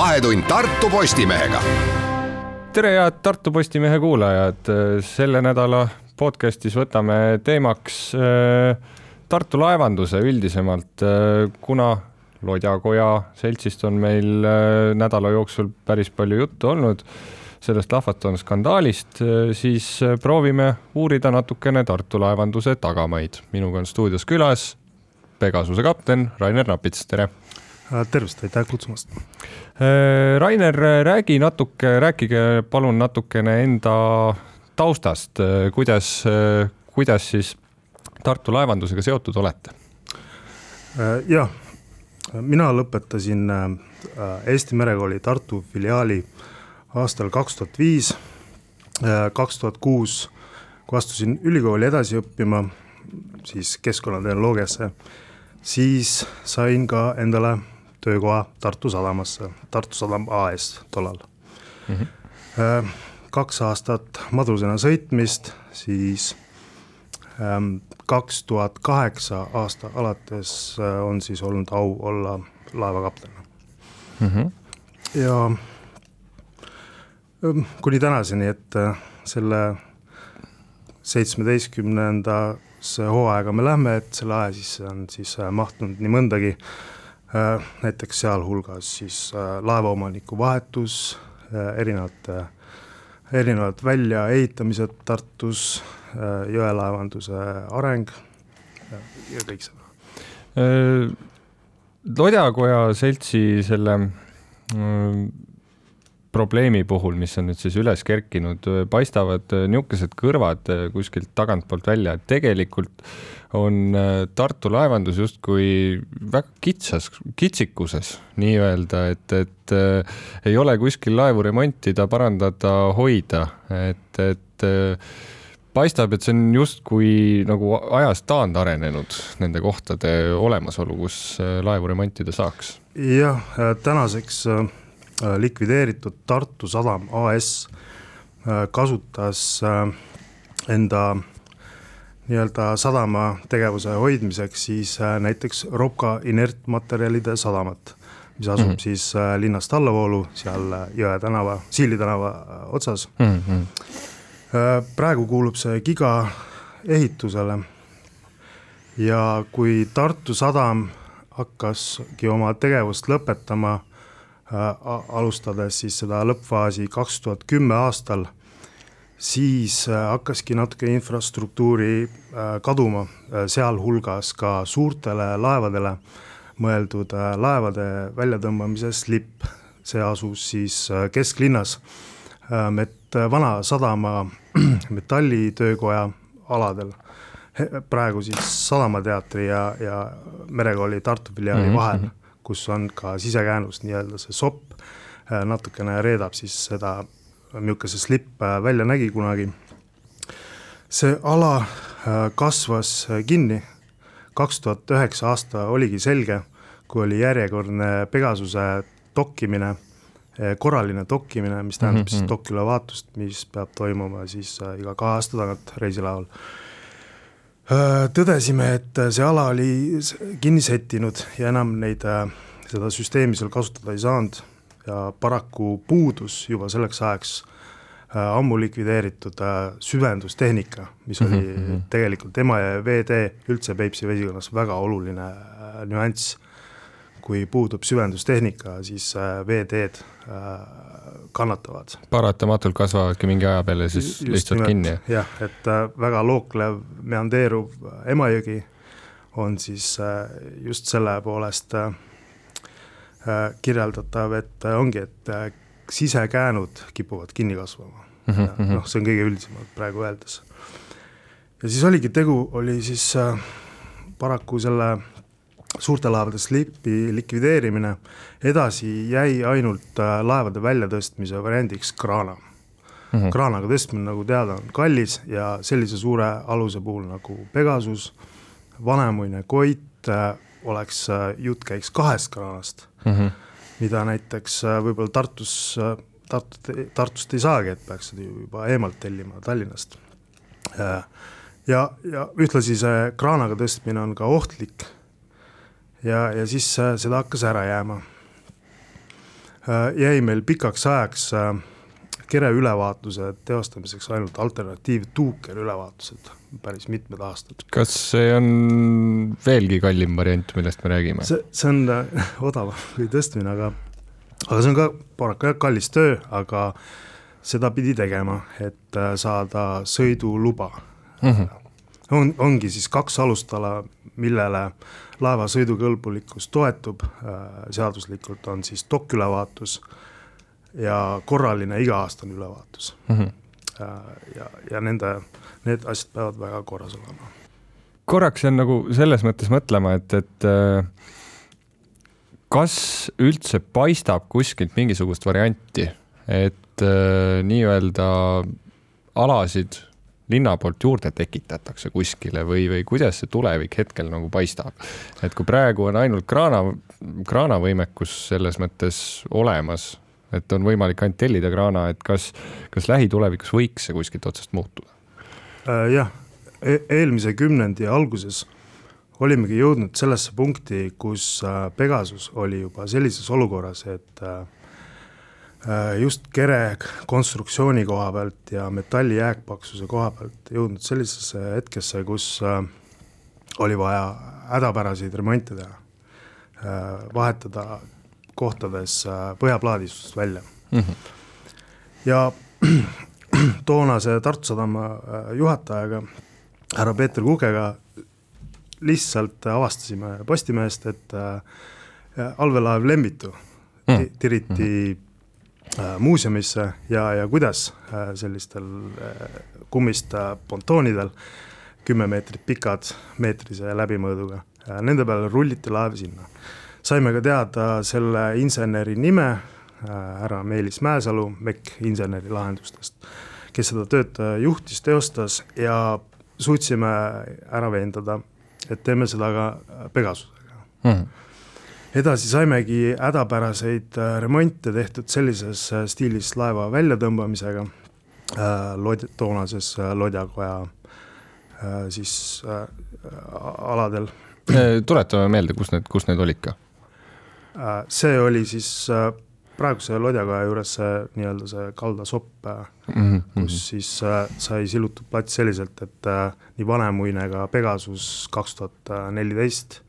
Vahetund Tartu Postimehega. tere, head Tartu Postimehe kuulajad, selle nädala podcastis võtame teemaks äh, Tartu laevanduse üldisemalt, äh, kuna Lodjakoja seltsist on meil äh, nädala jooksul päris palju juttu olnud sellest lahvatavast skandaalist, siis proovime uurida natukene Tartu laevanduse tagamaid. minuga on stuudios külas Pegasuse kapten Rainer Napits, tere. Tervist, aitäh kutsumast. Rainer, räägi natuke, rääkige palun natukene enda taustast, kuidas, kuidas siis Tartu laevandusega seotud olete? jah, mina lõpetasin Eesti Merekooli Tartu filiaali aastal kaks tuhat viis, kaks tuhat kuus, kui astusin ülikooli edasi õppima, siis keskkonnatehnoloogiasse, siis sain ka endale töökoha Tartu sadamasse, Tartu Sadam AS tollal mm. -hmm. kaks aastat madrusena sõitmist, siis kaks tuhat kaheksa aasta alates on siis olnud au olla laevakapten mm. -hmm. ja kuni tänaseni, et äh, selle seitsmeteistkümnendasse hooaega me lähme, et selle aja sisse on siis äh, mahtunud nii mõndagi, äh, näiteks sealhulgas siis laevaomaniku vahetus, erinevate, erinevad väljaehitamised Tartus, jõelaevanduse areng ja, ja kõik seda. Lodjakoja seltsi selle probleemi puhul, mis on nüüd siis üles kerkinud, paistavad niisugused kõrvad kuskilt tagantpoolt välja, et tegelikult on äh, Tartu laevandus justkui väga kitsas, kitsikuses nii-öelda, et, et äh, ei ole kuskil laevu remontida, parandada, hoida, et, et äh, paistab, et see on justkui nagu ajas taandarenenud nende kohtade olemasolu, kus laevu remontida saaks. jah, tänaseks Äh, likvideeritud Tartu Sadam AS äh, kasutas äh, enda nii-öelda sadama tegevuse hoidmiseks siis näiteks Ropka inertmaterjalide sadamat, mis asub mm -hmm. siis linnast allavoolu seal Jõe tänava, Siili tänava otsas mm. -hmm. praegu kuulub see giga ehitusele ja kui Tartu Sadam hakkaski oma tegevust lõpetama Äh, alustades siis seda lõppfaasi kaks tuhat kümme aastal, siis äh, hakkaski natuke infrastruktuuri äh, kaduma, sealhulgas ka suurtele laevadele mõeldud laevade väljatõmbamise slipp, see asus siis kesklinnas, et vana sadama metallitöökoja aladel, praegu siis Sadamateatri ja, ja Merekooli Tartu filiaali mm -hmm. vahel kus on ka sisekäänus, nii-öelda see sopp äh, natukene reedab siis seda, milline see slipp äh, välja nägi kunagi. see ala äh, kasvas kinni, kaks tuhat üheksa aasta oligi selge, kui oli järjekordne Pegasuse dokkimine, korraline dokkimine, mis tähendab mm -hmm. siis mhm. dokiülevaatust, mis peab toimuma siis iga kahe aasta tagant reisilaeval Äh, tõdesime, et see ala oli kinni settinud ja enam neid, äh, seda süsteemi seal kasutada ei saanud ja paraku puudus juba selleks ajaks äh, ammu likvideeritud süvendustehnika, mis oli mm -hmm. tegelikult Emajõe veetee, üldse Peipsi vesikonnas väga oluline nüanss. Kui puudub süvendustehnika, siis veeteed kannatavad. paratamatult kasvavadki mingi aja peale siis Just lihtsalt nimelt, kinni? jah, et äh, väga looklev, meandeeruv Emajõgi on siis äh, just selle poolest äh, kirjeldatav, et ongi, et sisekäänud kipuvad kinni kasvama mm -hmm.. noh, see on kõige üldisemalt praegu öeldes. ja siis oligi tegu, oli siis paraku selle suurte laevade slipi likvideerimine, edasi jäi ainult äh, laevade väljatõstmise variandiks kraana mm. -hmm. kraanaga tõstmine, nagu teada, on kallis ja sellise suure aluse puhul nagu Pegasus, Vanemuine, Koit äh, oleks, äh, jutt käiks kahest kraanast mm, -hmm. mida näiteks võib-olla Tartus, Tartut, Tartust ei saagi, et peaks seda juba eemalt tellima Tallinnast. ja, ja ühtlasi see kraanaga tõstmine on ka ohtlik ja, ja siis seda hakkas ära jääma. jäi meil pikaks ajaks kere ülevaatuse teostamiseks ainult alternatiivtuukerülevaatused päris mitmed aastad. kas see on veelgi kallim variant, millest me räägime? see, see on odavam kui tõstmine, aga, aga see on ka paraku jah kallis töö, aga seda pidi tegema, et saada sõiduluba mm. -hmm. on, ongi siis kaks alustala, millele laeva sõidukõlbulikkus toetub seaduslikult, on siis dokülevaatus ja korraline iga-aastane ülevaatus mm. -hmm. ja, ja nende, need asjad peavad väga korras olema. korraks jään nagu selles mõttes mõtlema, et, et äh, kas üldse paistab kuskilt mingisugust varianti, et äh, nii-öelda alasid linna poolt juurde tekitatakse kuskile või, või kuidas see tulevik hetkel nagu paistab? et kui praegu on ainult kraana, kraanavõimekus selles mõttes olemas, et on võimalik ainult tellida kraana, et kas, kas lähitulevikus võiks see kuskilt otsast muutuda? Äh, jah e, eelmise kümnendi alguses olimegi jõudnud sellesse punkti, kus äh, Pegasus oli juba sellises olukorras, et äh, just kere konstruktsiooni koha pealt ja metalli jääkpaksuse koha pealt jõudnud sellisesse hetkesse, kus oli vaja hädapäraseid remonte teha, vahetada kohtades äh, põhjaplaadistust välja mm. -hmm. ja toonase Tartu Sadama äh, juhatajaga, härra Peeter Kukega lihtsalt avastasime Postimehest, et äh, allveelaev Lembitu mm. tiriti mm -hmm. Muuseumisse ja, ja kuidas sellistel kummist pontoonidel, kümme meetrit pikad, meetrise läbimõõduga, nende peale rulliti laev sinna saime ka teada selle inseneri nime, äh, härra Meelis Mäesalu MEK insenerilahendustest, kes seda tööd äh, juhtis, teostas ja suutsime ära veendada, et teeme seda ka äh, Pegasusega mm. -hmm edasi saimegi hädapäraseid remonte tehtud sellises stiilis laeva väljatõmbamisega äh, lod-, toonases lodjakoja äh, siis äh, aladel. tuletame meelde, kus need, kus need olid ka? Äh, see oli siis äh, praeguse Lodjakaja juures see nii-öelda see kaldasopp mm, -hmm. kus siis äh, sai silutud plats selliselt, et nii Vanemuine kui Pegasus kaks tuhat neliteist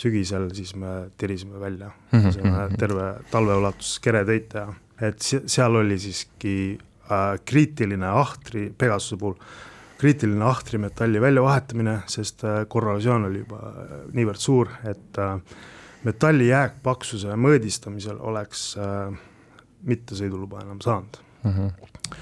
sügisel siis me tirisime välja mm, -hmm. terve talve ulatuses keretöid teha, et seal oli siiski äh, kriitiline ahtri, Pegasuse puhul, kriitiline ahtrimetalli väljavahetamine, sest äh, korrosioon oli juba niivõrd suur, et äh, metalli jääkpaksuse mõõdistamisel oleks äh, mitte sõiduluba enam saanud mm. -hmm.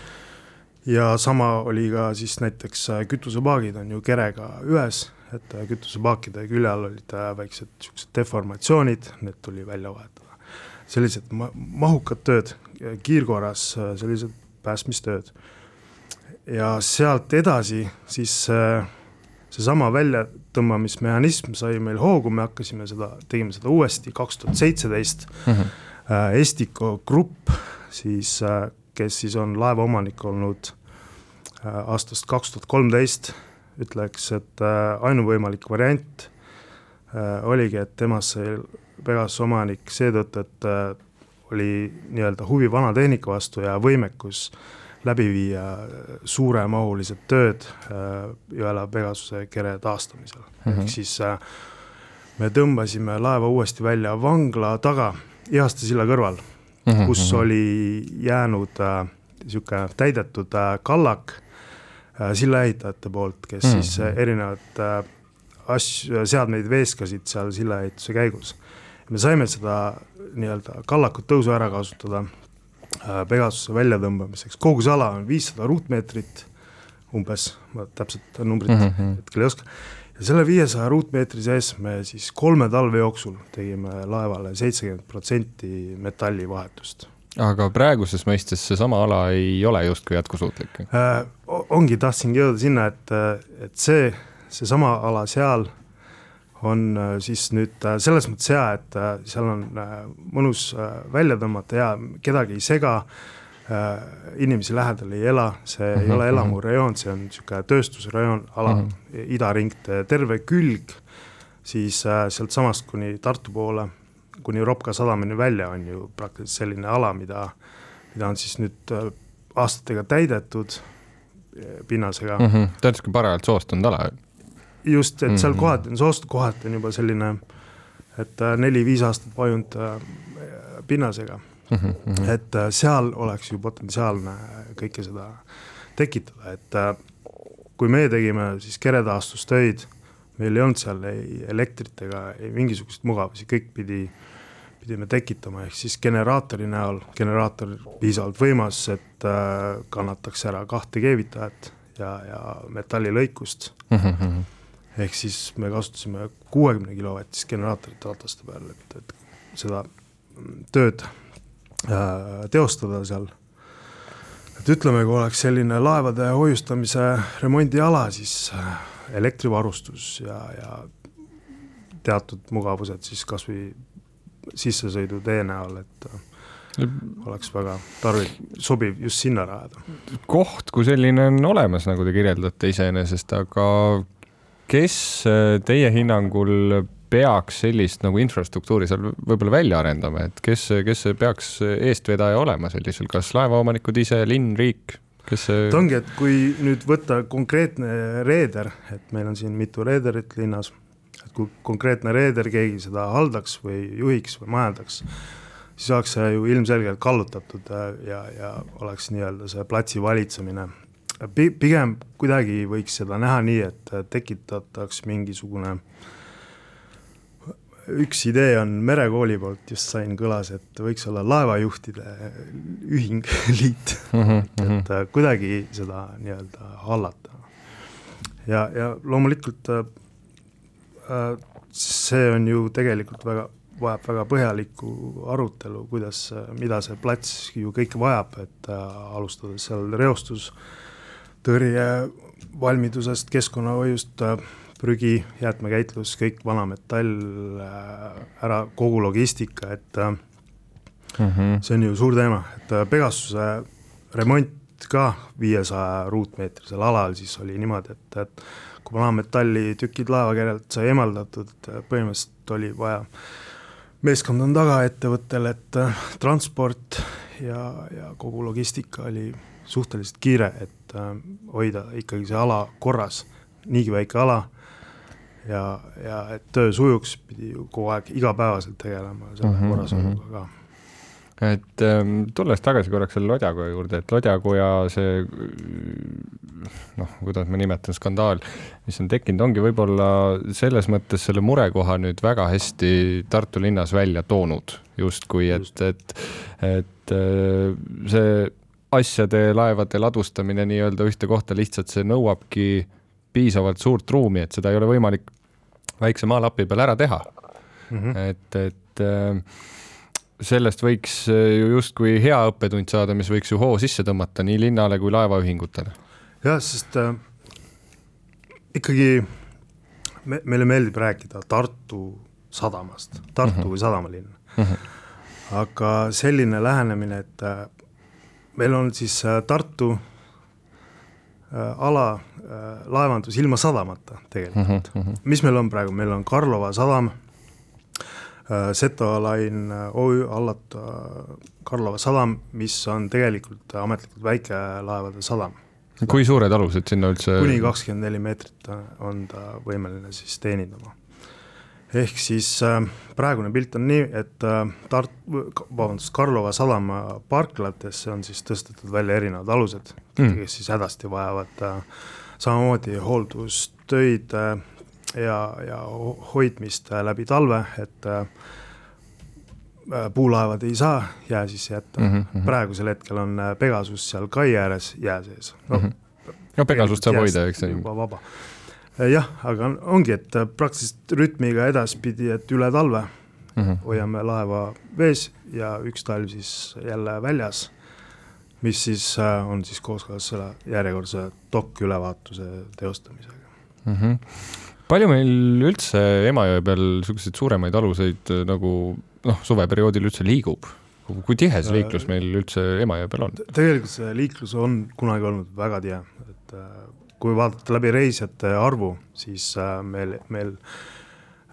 ja sama oli ka siis näiteks äh, kütusepaagid on ju kerega ühes, et äh, kütusepaakide külje all olid äh, väiksed niisugused deformatsioonid, need tuli välja vahetada. sellised ma-, mahukad tööd, kiirkorras sellised päästmistööd. ja sealt edasi siis äh, seesama väljatõmbamismehhanism sai meil hoogu, me hakkasime seda, tegime seda uuesti kaks tuhat seitseteist. Mhm. Äh, Estico Grupp siis, äh, kes siis on laevaomanik olnud äh, aastast kaks tuhat kolmteist, ütleks, et ainuvõimalik variant oligi, et temast sai Pegasuse omanik seetõttu, et oli nii-öelda huvi vana tehnika vastu ja võimekus äh, läbi viia suuremahulised tööd äh, Jõela Pegasuse kere taastamisel mm, -hmm. ehk siis äh, me tõmbasime laeva uuesti välja vangla taga, Ihaste silla kõrval mm, -hmm. kus mhm. oli jäänud niisugune äh, täidetud äh, kallak äh, sillaehitajate poolt, kes mm -hmm. siis äh, erinevaid äh, asju, seadmeid veeskasid seal sillaehituse käigus. me saime seda nii-öelda kallakut tõusu ära kasutada Pegasuse väljatõmbamiseks, kogu see ala on viissada ruutmeetrit umbes, ma täpselt numbrit mm -hmm. hetkel ei oska, ja selle viiesaja ruutmeetri sees me siis kolme talve jooksul tegime laevale seitsekümmend protsenti metallivahetust. Aga praeguses mõistes seesama ala ei ole justkui jätkusuutlik äh,? ongi, tahtsingi jõuda sinna, et, et see, seesama ala seal on äh, siis nüüd äh, selles mõttes hea, et äh, seal on mõnus välja tõmmata ja kedagi ei sega, inimesi lähedal ei ela, see mm -hmm. ei mhm, ole mhm. elamurajoon, see on niisugune tööstusrajoon, ala mm, -hmm. idaring, terve külg siis sealtsamast kuni Tartu poole kuni Ropka sadamani välja on ju praktiliselt selline ala, mida, mida on siis nüüd äh, aastatega täidetud äh, pinnasega mm. -hmm. ta on niisugune parajalt soostunud ala. just, et seal mm -hmm. kohati on soost, kohati on juba selline, et äh, neli-viis aastat vajunud pinnasega mm. -hmm. et seal oleks ju potentsiaalne kõike seda tekitada, et kui meie tegime siis keretaastustöid meil ei olnud seal ei elektrit ega ei mingisuguseid mugavusi, kõik pidi, pidime tekitama, ehk siis generaatori näol, generaator piisavalt võimas, et äh, kannataks ära kahte keevitajat ja, ja metallilõikust mm. -hmm. ehk siis me kasutasime kuuekümne kilovatist generaatorit rataste peal, et, et seda tööd äh, teostada seal et ütleme, kui oleks selline laevade hoiustamise remondiala, siis äh, elektrivarustus ja, ja teatud mugavused siis kasvõi sissesõidutee näol, et oleks väga tarvi-, sobiv just sinna rajada. koht kui selline on olemas, nagu te kirjeldate iseenesest, aga kes teie hinnangul peaks sellist nagu infrastruktuuri seal võib-olla välja arendama, et kes, kes peaks eestvedaja olema sellisel, kas laevaomanikud ise, linn, riik? Kes see? ta ongi, et kui nüüd võtta konkreetne reeder, et meil on siin mitu reederit linnas, et kui konkreetne reeder, keegi seda haldaks või juhiks või majandaks, siis oleks see ju ilmselgelt kallutatud äh, ja, ja oleks nii-öelda see platsi valitsemine. pigem kuidagi võiks seda näha nii, et tekitataks mingisugune äh, üks idee on Merekooli poolt, just sain, kõlas, et võiks olla laevajuhtide ühing, liit mm, -hmm. et, mhm. kuidagi seda nii-öelda hallata. ja, ja loomulikult äh, äh, see on ju tegelikult väga, vajab väga põhjalikku arutelu, kuidas, mida see plats ju kõike vajab, et äh, alustades seal reostustõrje valmidusest, keskkonnahoiust äh,, prügi, jäätmekäitlus, kõik vanametall äh, ära, kogu logistika, et mm -hmm. see on ju suur teema, et äh, Pegasuse remont ka viiesaja ruutmeetrisel alal, siis oli niimoodi, et, et kui vanametalli tükid laevakerelt sai eemaldatud, põhimõtteliselt oli vaja, meeskond on taga ettevõttel, et transport ja, ja kogu logistika oli suhteliselt kiire, et hoida ikkagi see ala korras, niigi väike ala ja, ja et töö sujuks, pidi ju kogu aeg igapäevaselt tegelema selle mm -hmm, korrashoiuga mm -hmm. ka et ähm, tulles tagasi korraks selle Lodjakoja juurde, et Lodjakoja see noh, kuidas ma nimetan, skandaal, mis on tekkinud, ongi võib-olla selles mõttes selle murekoha nüüd väga hästi Tartu linnas välja toonud, justkui et Just., et, et äh, see asjade, laevade ladustamine nii-öelda ühte kohta lihtsalt see nõuabki piisavalt suurt ruumi, et seda ei ole võimalik väikse maalapi peal ära teha mm. -hmm. et, et äh, sellest võiks äh, ju justkui hea õppetund saada, mis võiks ju hoo sisse tõmmata nii linnale kui laevaühingutele. jah, sest äh, ikkagi me, meile meeldib rääkida Tartu sadamast, Tartu mm -hmm. kui sadamalinn mm. -hmm. aga selline lähenemine, et äh, meil on siis äh, Tartu ala äh, laevandus ilma sadamata tegelikult mm. -hmm. mis meil on praegu, meil on Karlova sadam, äh, Seto Line OÜ hallata Karlova sadam, mis on tegelikult ametlikult väikelaevade sadam. kui suured alused sinna üldse? kuni kakskümmend neli meetrit on ta võimeline siis teenindama ehk siis äh, praegune pilt on nii, et äh, Tart-, vabandust, Karlova sadama parklatesse on siis tõstetud välja erinevad alused mm., kes siis hädasti vajavad äh, samamoodi hooldustöid ja, ja hoidmist läbi talve, et puulaevad ei saa jää sisse jätta mm, -hmm. praegusel hetkel on Pegasus seal kai ääres jää sees no, mm. -hmm. no Pegasust saab hoida, eks juba vaba jah, aga ongi, et äh, praktiliselt rütmiga edaspidi, et üle talve mm -hmm. hoiame laeva vees ja üks talv siis jälle väljas, mis siis äh, on siis kooskõlas selle järjekordse dokülevaatuse teostamisega mm. -hmm. palju meil üldse Emajõe peal niisuguseid suuremaid aluseid nagu noh, suveperioodil üldse liigub? kui tihe see liiklus meil üldse Emajõe peal on? tegelikult see liiklus on kunagi olnud väga tihe, et kui vaadata läbi reisijate arvu, siis äh, meil, meil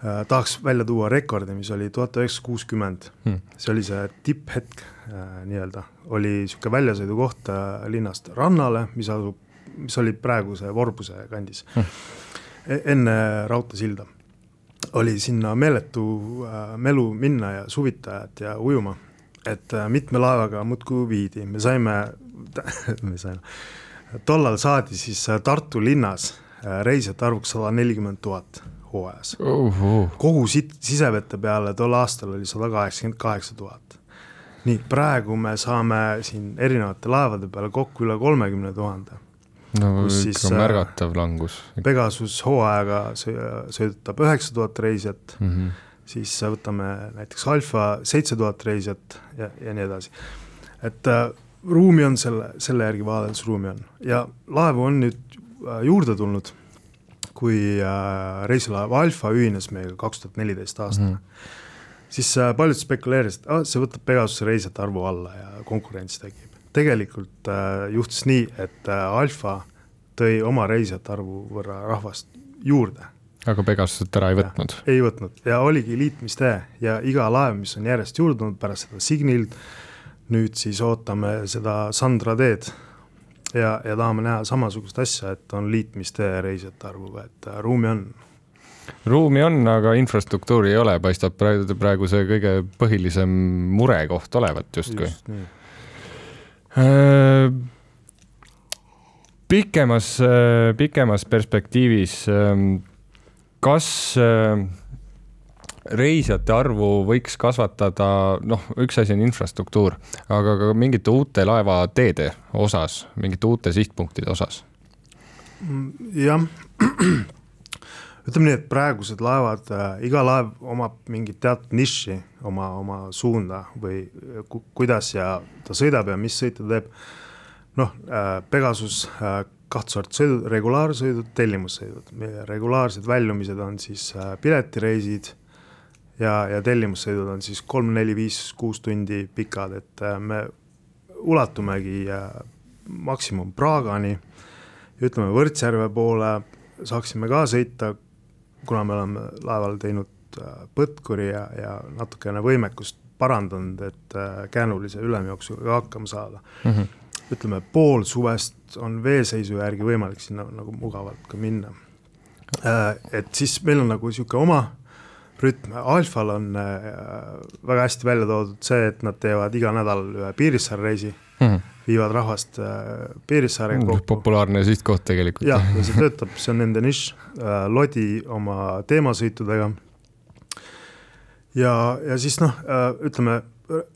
äh, tahaks välja tuua rekordi, mis oli tuhat üheksasada kuuskümmend, Hmm. see oli see tipphetk äh, nii-öelda, oli niisugune väljasõidukoht linnast rannale, mis asub, mis oli praeguse Vorbuse kandis Hmm. e, enne raudteesilda. oli sinna meeletu melu minna ja suvitajad ja ujuma, et mitme laevaga muudkui viidi, me saime, me saime, tollal saadi siis äh, Tartu linnas äh, reisijate arvuks sada nelikümmend tuhat hooajas uhuh. kogu sit-, sisevete peale tol aastal oli sada kaheksakümmend kaheksa tuhat. nii, praegu me saame siin erinevate laevade peale kokku üle kolmekümne tuhande. no Kus siis, ikka äh, märgatav langus Pegasus hooajaga sõ- sõidutab üheksa tuhat reisijat, mm. -hmm. siis võtame näiteks Alfa seitse tuhat reisijat ja, ja nii edasi. et ruumi on selle, selle järgi vaadates ruumi on ja laevu on nüüd äh, juurde tulnud, kui äh, reisilaev Alfa ühines meiega kaks tuhat neliteist aastal Mhm. siis äh, paljud spekuleerisid, et ah, see võtab Pegasuse reisijate arvu alla ja konkurents tekib. tegelikult äh, juhtus nii, et äh, Alfa tõi oma reisijate arvu võrra rahvast juurde, aga Pegasused ära ei võtnud. ei võtnud ja oligi liitmistee ja iga laev, mis on järjest juurde tulnud pärast seda Signilt, nüüd siis ootame seda Sandra teed ja, ja tahame näha samasugust asja, et on liitmistee reisijate arvuga, et äh, ruumi on. ruumi on, aga infrastruktuuri ei ole, paistab praegu, praegu see kõige põhilisem murekoht olevat justkui. just nii Äh, pikemas, pikemas perspektiivis, ähm, kas äh, reisijate arvu võiks kasvatada, noh, üks asi on infrastruktuur, aga ka mingite uute laevateede osas, mingite uute sihtpunktide osas? Mm, jah, ütleme nii, et praegused laevad äh,, iga laev omab mingit teatud nišši, oma, oma suunda või ku, kuidas ja ta sõidab ja mis sõite ta teeb. noh äh,, Pegasus äh, kahte sorti sõidud, regulaarsõidud, tellimussõidud, meie regulaarsed väljumised on siis äh, piletireisid ja, ja tellimussõidud on siis kolm, neli, viis, kuus tundi pikad, et äh, me ulatumegi äh, maksimum Praagani ja ütleme, Võrtsjärve poole saaksime ka sõita, kuna me oleme laeval teinud äh, põtkuri ja, ja natukene võimekust parandanud, et käänulise ülemjooksuga hakkama saada Mm -hmm. ütleme, pool suvest on veeseisu järgi võimalik sinna nagu mugavalt ka minna. Et siis meil on nagu niisugune oma rütm, Alfal on äh, väga hästi välja toodud see, et nad teevad iga nädal ühe Piirissaare reisi Mm -hmm. viivad rahvast äh, Piirissaarega kokku. populaarne sihtkoht tegelikult. jah, ja see töötab, see on nende nišš, Lodi oma teemasõitudega. ja, ja siis noh, ütleme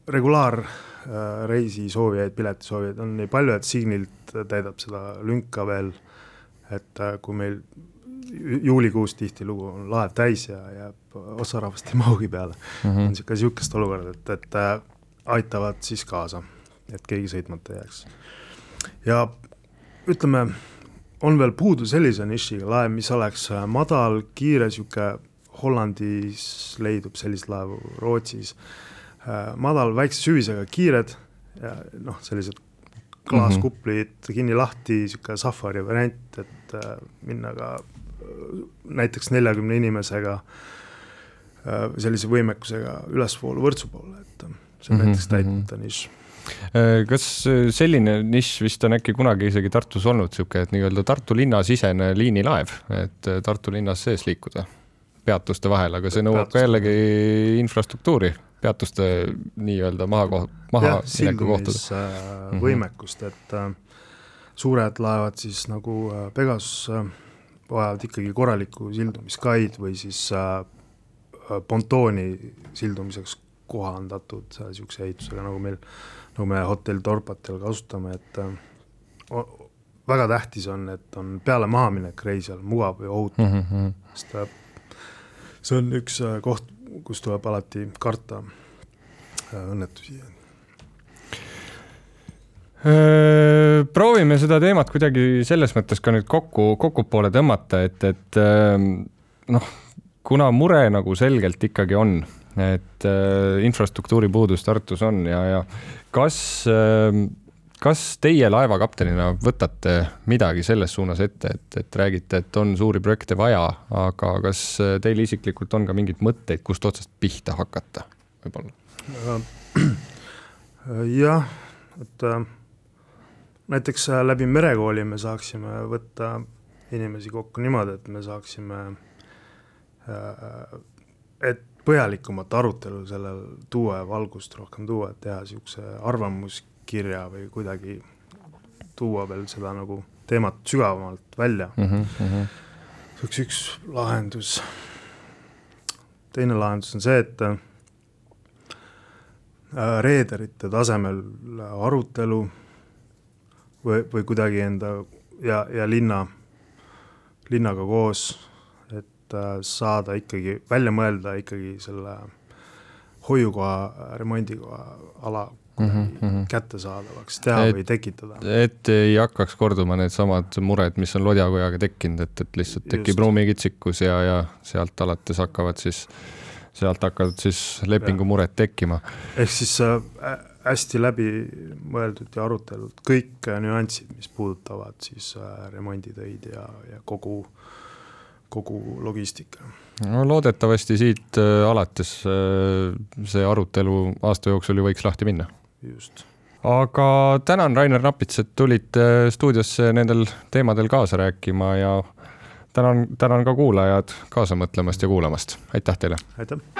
regulaarreisi soovijaid, pileti soovijaid on nii palju, et Signilt täidab seda lünka veel. et äh, kui meil juulikuus tihtilugu on laev täis ja jääb osa rahvast ei mahugi peale mm, Mhm. -hmm. on sihuke sihukest olukorda, et, et äh, aitavad siis kaasa, et keegi sõitmata ei jääks. ja ütleme, on veel puudu sellise nišiga laev, mis oleks äh, madal, kiire, sihuke Hollandis leidub selliseid laevu, Rootsis äh,. madal, väikse süvisega, kiired ja noh, sellised klaaskuplid mm -hmm. kinni-lahti, sihuke safari variant, et äh, minna ka näiteks neljakümne inimesega äh, sellise võimekusega ülesvoolu Võrtsu poole, et see on mm -hmm. näiteks täita nišš. Äh, kas selline nišš vist on äkki kunagi isegi Tartus olnud sihuke, et nii-öelda Tartu linnasisene liinilaev, et äh, Tartu linnas sees liikuda peatuste vahel, aga see nõuab ka jällegi infrastruktuuri, peatuste nii-öelda maha, maha mineku kohtade äh, võimekust, et suured laevad siis nagu Pegasus vajavad ikkagi korralikku sildumiskaid või siis äh, pontooni sildumiseks kohandatud niisuguse ehitusega, nagu meil, nagu me hotell Dorpatel kasutame, et äh, väga tähtis on, et on peale mahaminek reisijal mugav ja ohutu mm, -hmm. sest äh, see on üks äh, koht, kus tuleb alati karta äh, õnnetusi proovime seda teemat kuidagi selles mõttes ka nüüd kokku, kokku poole tõmmata, et, et noh, kuna mure nagu selgelt ikkagi on, et äh, infrastruktuuri puudus Tartus on ja, ja kas äh, kas teie laevakaptenina võtate midagi selles suunas ette, et, et räägite, et on suuri projekte vaja, aga kas teil isiklikult on ka mingeid mõtteid, kust otsast pihta hakata, võib-olla? jah, et äh, näiteks äh, läbi merekooli me saaksime võtta inimesi kokku niimoodi, et me saaksime, äh, et põhjalikumat arutelu sellel tuua ja valgust rohkem tuua, et teha niisuguse arvamuskirja või kuidagi tuua veel seda nagu teemat sügavamalt välja mm. -hmm, mm -hmm. see oleks üks lahendus. teine lahendus on see, et äh, reederite tasemel arutelu või, või kuidagi enda ja, ja linna, linnaga koos et äh, saada ikkagi, välja mõelda ikkagi selle hoiukoha, remondikoha ala mm -hmm. kättesaadavaks teha et, või tekitada. et ei hakkaks korduma needsamad mured, mis on Lodjakojaga tekkinud, et, et lihtsalt tekib ruumikitsikus ja, ja sealt alates hakkavad siis, sealt hakkavad siis lepingumured tekkima. ehk siis äh, hästi läbimõeldud ja arutelud, kõik nüansid, mis puudutavad siis äh, remonditöid ja, ja kogu äh, kogu logistika. no loodetavasti siit äh, alates äh, see arutelu aasta jooksul ju võiks lahti minna. just. aga tänan, Rainer Napits, et tulite stuudiosse nendel teemadel kaasa rääkima ja tänan, tänan ka kuulajad kaasa mõtlemast ja kuulamast, aitäh teile! aitäh!